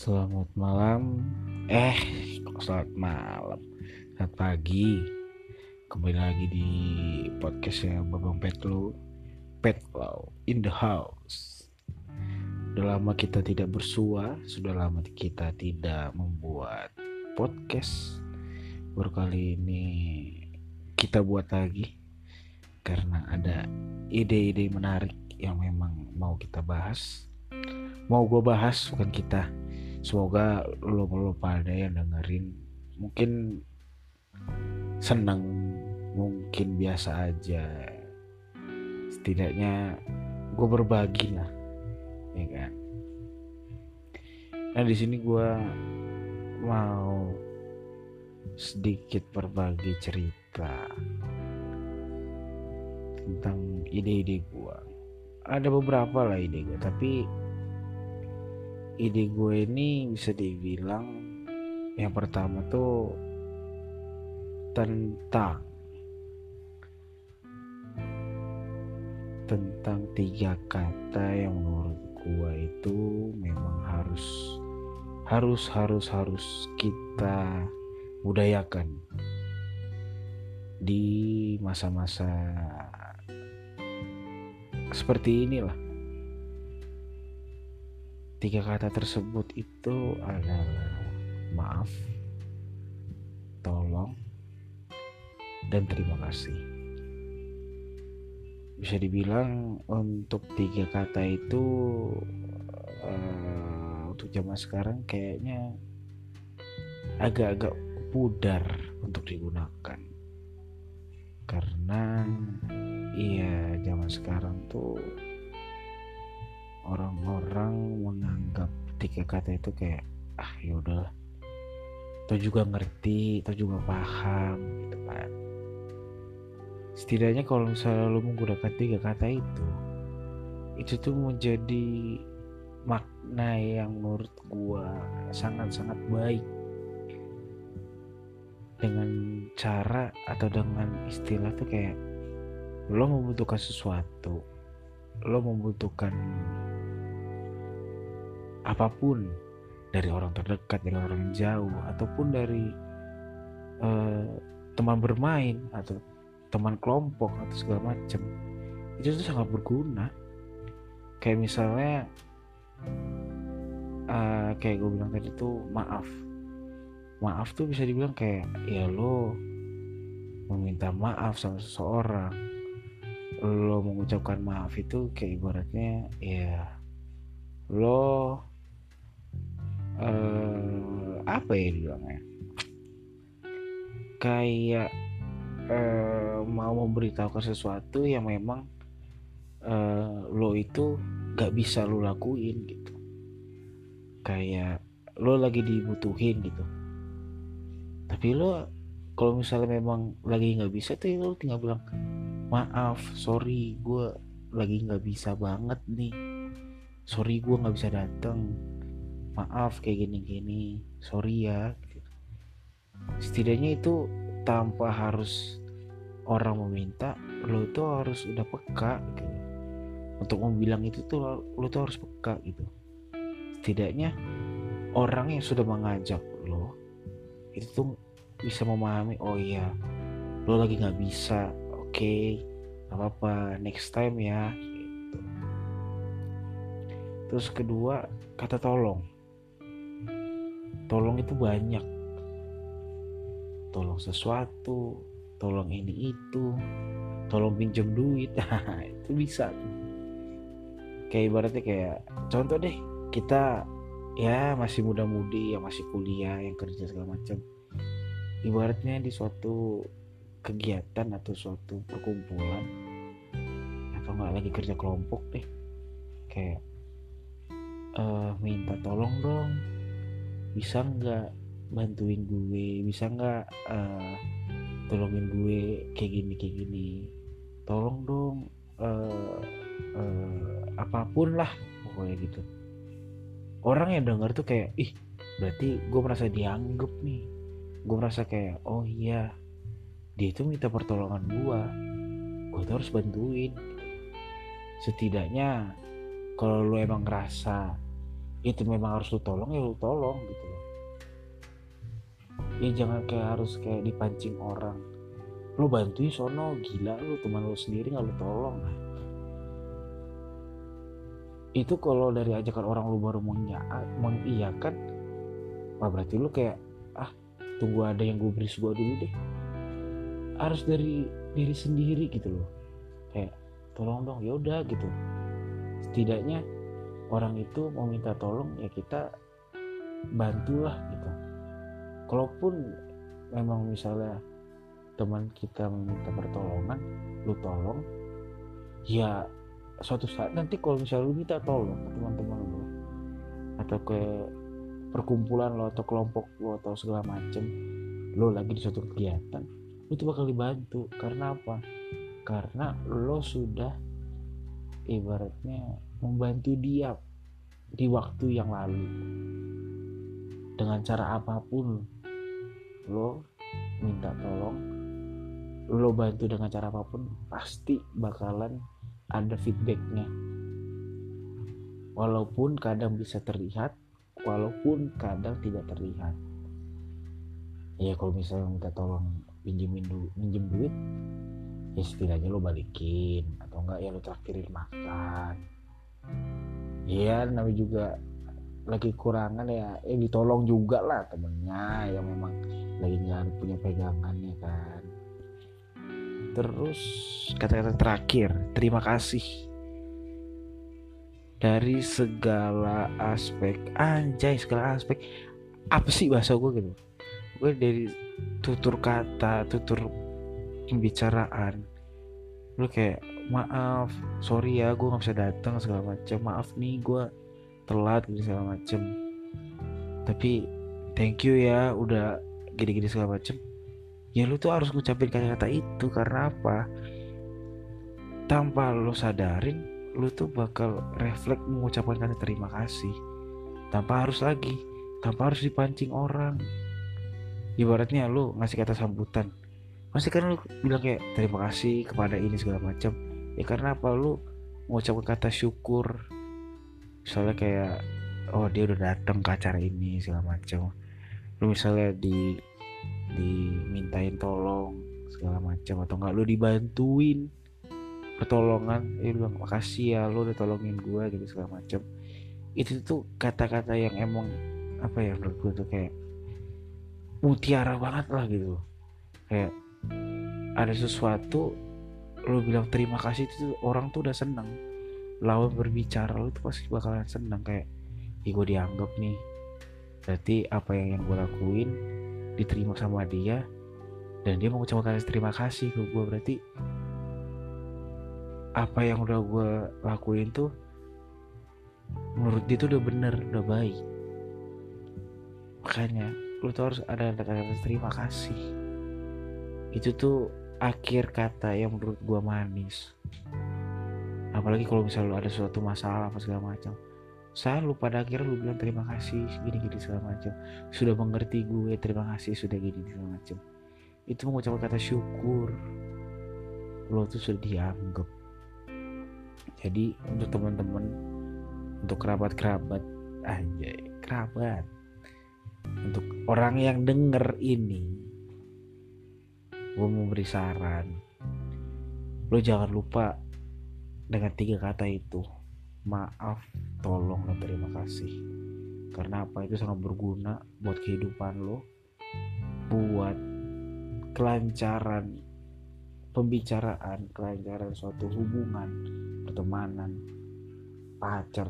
Selamat malam. Eh, kok selamat malam? Selamat pagi. Kembali lagi di podcastnya Babang Petlo. Petlo in the house. Sudah lama kita tidak bersua, sudah lama kita tidak membuat podcast. Baru kali ini kita buat lagi karena ada ide-ide menarik yang memang mau kita bahas. Mau gue bahas bukan kita semoga lo lo pada yang dengerin. Mungkin senang mungkin biasa aja. Setidaknya gue berbagi lah ya kan? Nah di sini gue mau sedikit berbagi cerita tentang ide-ide gue ada beberapa lah ide gue tapi ide gue ini bisa dibilang yang pertama tuh tentang tentang tiga kata yang menurut gue itu memang harus harus harus harus kita budayakan di masa-masa seperti inilah Tiga kata tersebut itu adalah maaf, tolong, dan terima kasih. Bisa dibilang untuk tiga kata itu uh, untuk zaman sekarang kayaknya agak-agak pudar untuk digunakan karena iya zaman sekarang tuh orang-orang menganggap tiga kata itu kayak ah yaudah atau juga ngerti atau juga paham gitu kan. Setidaknya kalau misalnya lo menggunakan tiga kata itu itu tuh menjadi makna yang menurut gua sangat-sangat baik. Dengan cara atau dengan istilah tuh kayak lo membutuhkan sesuatu lo membutuhkan apa pun dari orang terdekat dari orang jauh ataupun dari uh, teman bermain atau teman kelompok atau segala macam itu tuh sangat berguna. Kayak misalnya uh, kayak gue bilang tadi tuh maaf. Maaf tuh bisa dibilang kayak ya lo meminta maaf sama seseorang lo mengucapkan maaf itu kayak ibaratnya ya lo uh, apa ya dibilangnya kayak uh, mau memberitahukan sesuatu yang memang uh, lo itu gak bisa lo lakuin gitu. Kayak lo lagi dibutuhin gitu. Tapi lo kalau misalnya memang lagi nggak bisa tuh lo tinggal bilang maaf sorry gue lagi nggak bisa banget nih. Sorry gue nggak bisa datang maaf kayak gini-gini sorry ya setidaknya itu tanpa harus orang meminta lo itu harus udah peka gitu. untuk bilang itu tuh lo tuh harus peka gitu setidaknya orang yang sudah mengajak lo itu tuh bisa memahami oh iya lo lagi nggak bisa oke okay, apa-apa next time ya gitu. terus kedua kata tolong tolong itu banyak. Tolong sesuatu tolong ini itu tolong pinjam duit. Itu bisa kayak ibaratnya kayak contoh deh kita ya masih muda-mudi yang masih kuliah yang kerja segala macam. Ibaratnya di suatu kegiatan atau suatu perkumpulan atau nggak lagi kerja kelompok deh kayak uh, minta tolong dong bisa nggak bantuin gue bisa nggak uh, tolongin gue kayak gini kayak gini. Tolong dong uh, uh, apa pun lah pokoknya gitu. Orang yang denger tuh kayak ih berarti gue merasa dianggap nih. Gue merasa kayak oh iya dia itu minta pertolongan gue gue tuh harus bantuin. Setidaknya kalau lo emang ngerasa itu memang harus lu tolong ya lu tolong gitu loh. Ya jangan kayak harus kayak dipancing orang. Lu bantuin sono gila lu teman lu sendiri nggak lu tolong. Itu kalau dari ajakan orang lu baru mengiyakan wah berarti lu kayak ah tunggu ada yang gue beri sebuah dulu deh. Harus dari diri sendiri gitu loh. Kayak tolong dong ya udah gitu. Setidaknya orang itu mau minta tolong ya kita bantulah gitu. Kalaupun memang misalnya teman kita meminta pertolongan lu tolong ya suatu saat nanti kalau misalnya lu minta tolong ke teman-teman lu atau ke perkumpulan lo atau kelompok lo atau segala macem lo lagi di suatu kegiatan lu tuh bakal dibantu. Karena apa? Karena lo sudah ibaratnya membantu dia di waktu yang lalu. Dengan cara apa pun lo minta tolong lo bantu dengan cara apa pun pasti bakalan ada feedbacknya. Walaupun kadang bisa terlihat walaupun kadang tidak terlihat. Ya kalau misalnya minta tolong pinjemin dulu pinjem duit ya setidaknya lo balikin. Atau enggak ya lo traktirin makan. Iya namanya juga lagi kurangan ya. Eh ditolong juga lah temennya yang memang lagi nggak punya pegangan ya kan. Terus kata-kata terakhir terima kasih. Dari segala aspek anjay segala aspek. Apa sih bahasa gue gitu? Gue dari tutur kata tutur pembicaraan. Lu kayak maaf sorry ya gue nggak bisa datang segala macam maaf nih gue telat gitu segala macem. Tapi thank you ya udah gini-gini segala macem. Ya lu tuh harus ngucapin kata-kata itu karena apa? Tanpa lo sadarin lu tuh bakal refleks mengucapkan kata terima kasih. Tanpa harus lagi tanpa harus dipancing orang. Ibaratnya lu ngasih kata sambutan masih kan lu bilang kayak terima kasih kepada ini segala macam. Ya karena apa? Lu mengucapkan kata syukur. Misalnya kayak oh dia udah datang ke acara ini segala macam. Lu misalnya di dimintain tolong segala macam atau enggak lu dibantuin pertolongan eh lu bilang makasih ya lu udah tolongin gue gitu segala macam. Itu tuh kata-kata yang emang apa ya menurut gue tuh kayak mutiara banget lah gitu. Kayak ada sesuatu lo bilang terima kasih itu orang tuh udah seneng. Lawan berbicara lo tuh pasti bakalan seneng. Kayak Ih gue dianggap nih. Berarti apa yang yang gue lakuin diterima sama dia dan dia mau kata terima kasih ke gue berarti apa yang udah gue lakuin tuh menurut dia tuh udah bener udah baik. Makanya lu tuh harus ada kata-kata terima kasih itu tuh akhir kata yang menurut gue manis. Apalagi kalau misalnya lu ada suatu masalah apa segala macam. Selalu pada akhirnya lu bilang terima kasih gini gini segala macam. Sudah mengerti gue terima kasih sudah gini segala macam. Itu mengucapkan kata syukur. Lo tuh sudah dianggap. Jadi untuk teman-teman untuk kerabat-kerabat aja kerabat. Untuk orang yang denger ini gue mau beri saran. Lo jangan lupa dengan tiga kata itu maaf tolong dan terima kasih. Karena apa? Itu sangat berguna buat kehidupan lo buat kelancaran pembicaraan kelancaran suatu hubungan pertemanan pacar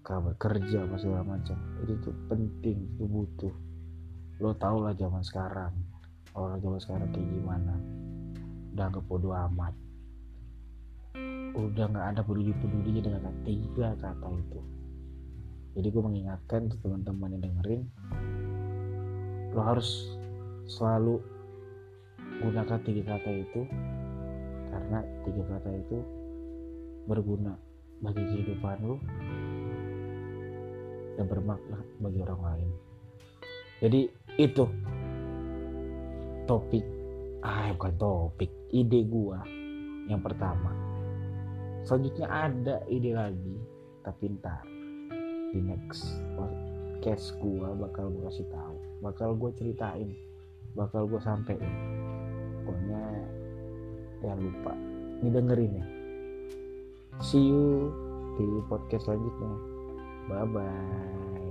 kabar kerja apa segala macam. Itu tuh penting itu butuh. Lo tau lah zaman sekarang orang zaman sekarang kayak gimana? Udah nggak bodo amat. Udah nggak ada peduli pedulinya dengan tiga kata itu. Jadi gue mengingatkan untuk teman-teman yang dengerin lo harus selalu gunakan tiga kata itu karena tiga kata itu berguna bagi kehidupan lo dan bermakna bagi orang lain. Jadi itu topik ah bukan topik ide gua. Yang pertama selanjutnya ada ide lagi tapi ntar di next podcast gue bakal gue kasih tahu bakal gue ceritain bakal gue sampein. Pokoknya ya lupa didengerin ya. See you di podcast selanjutnya. Bye bye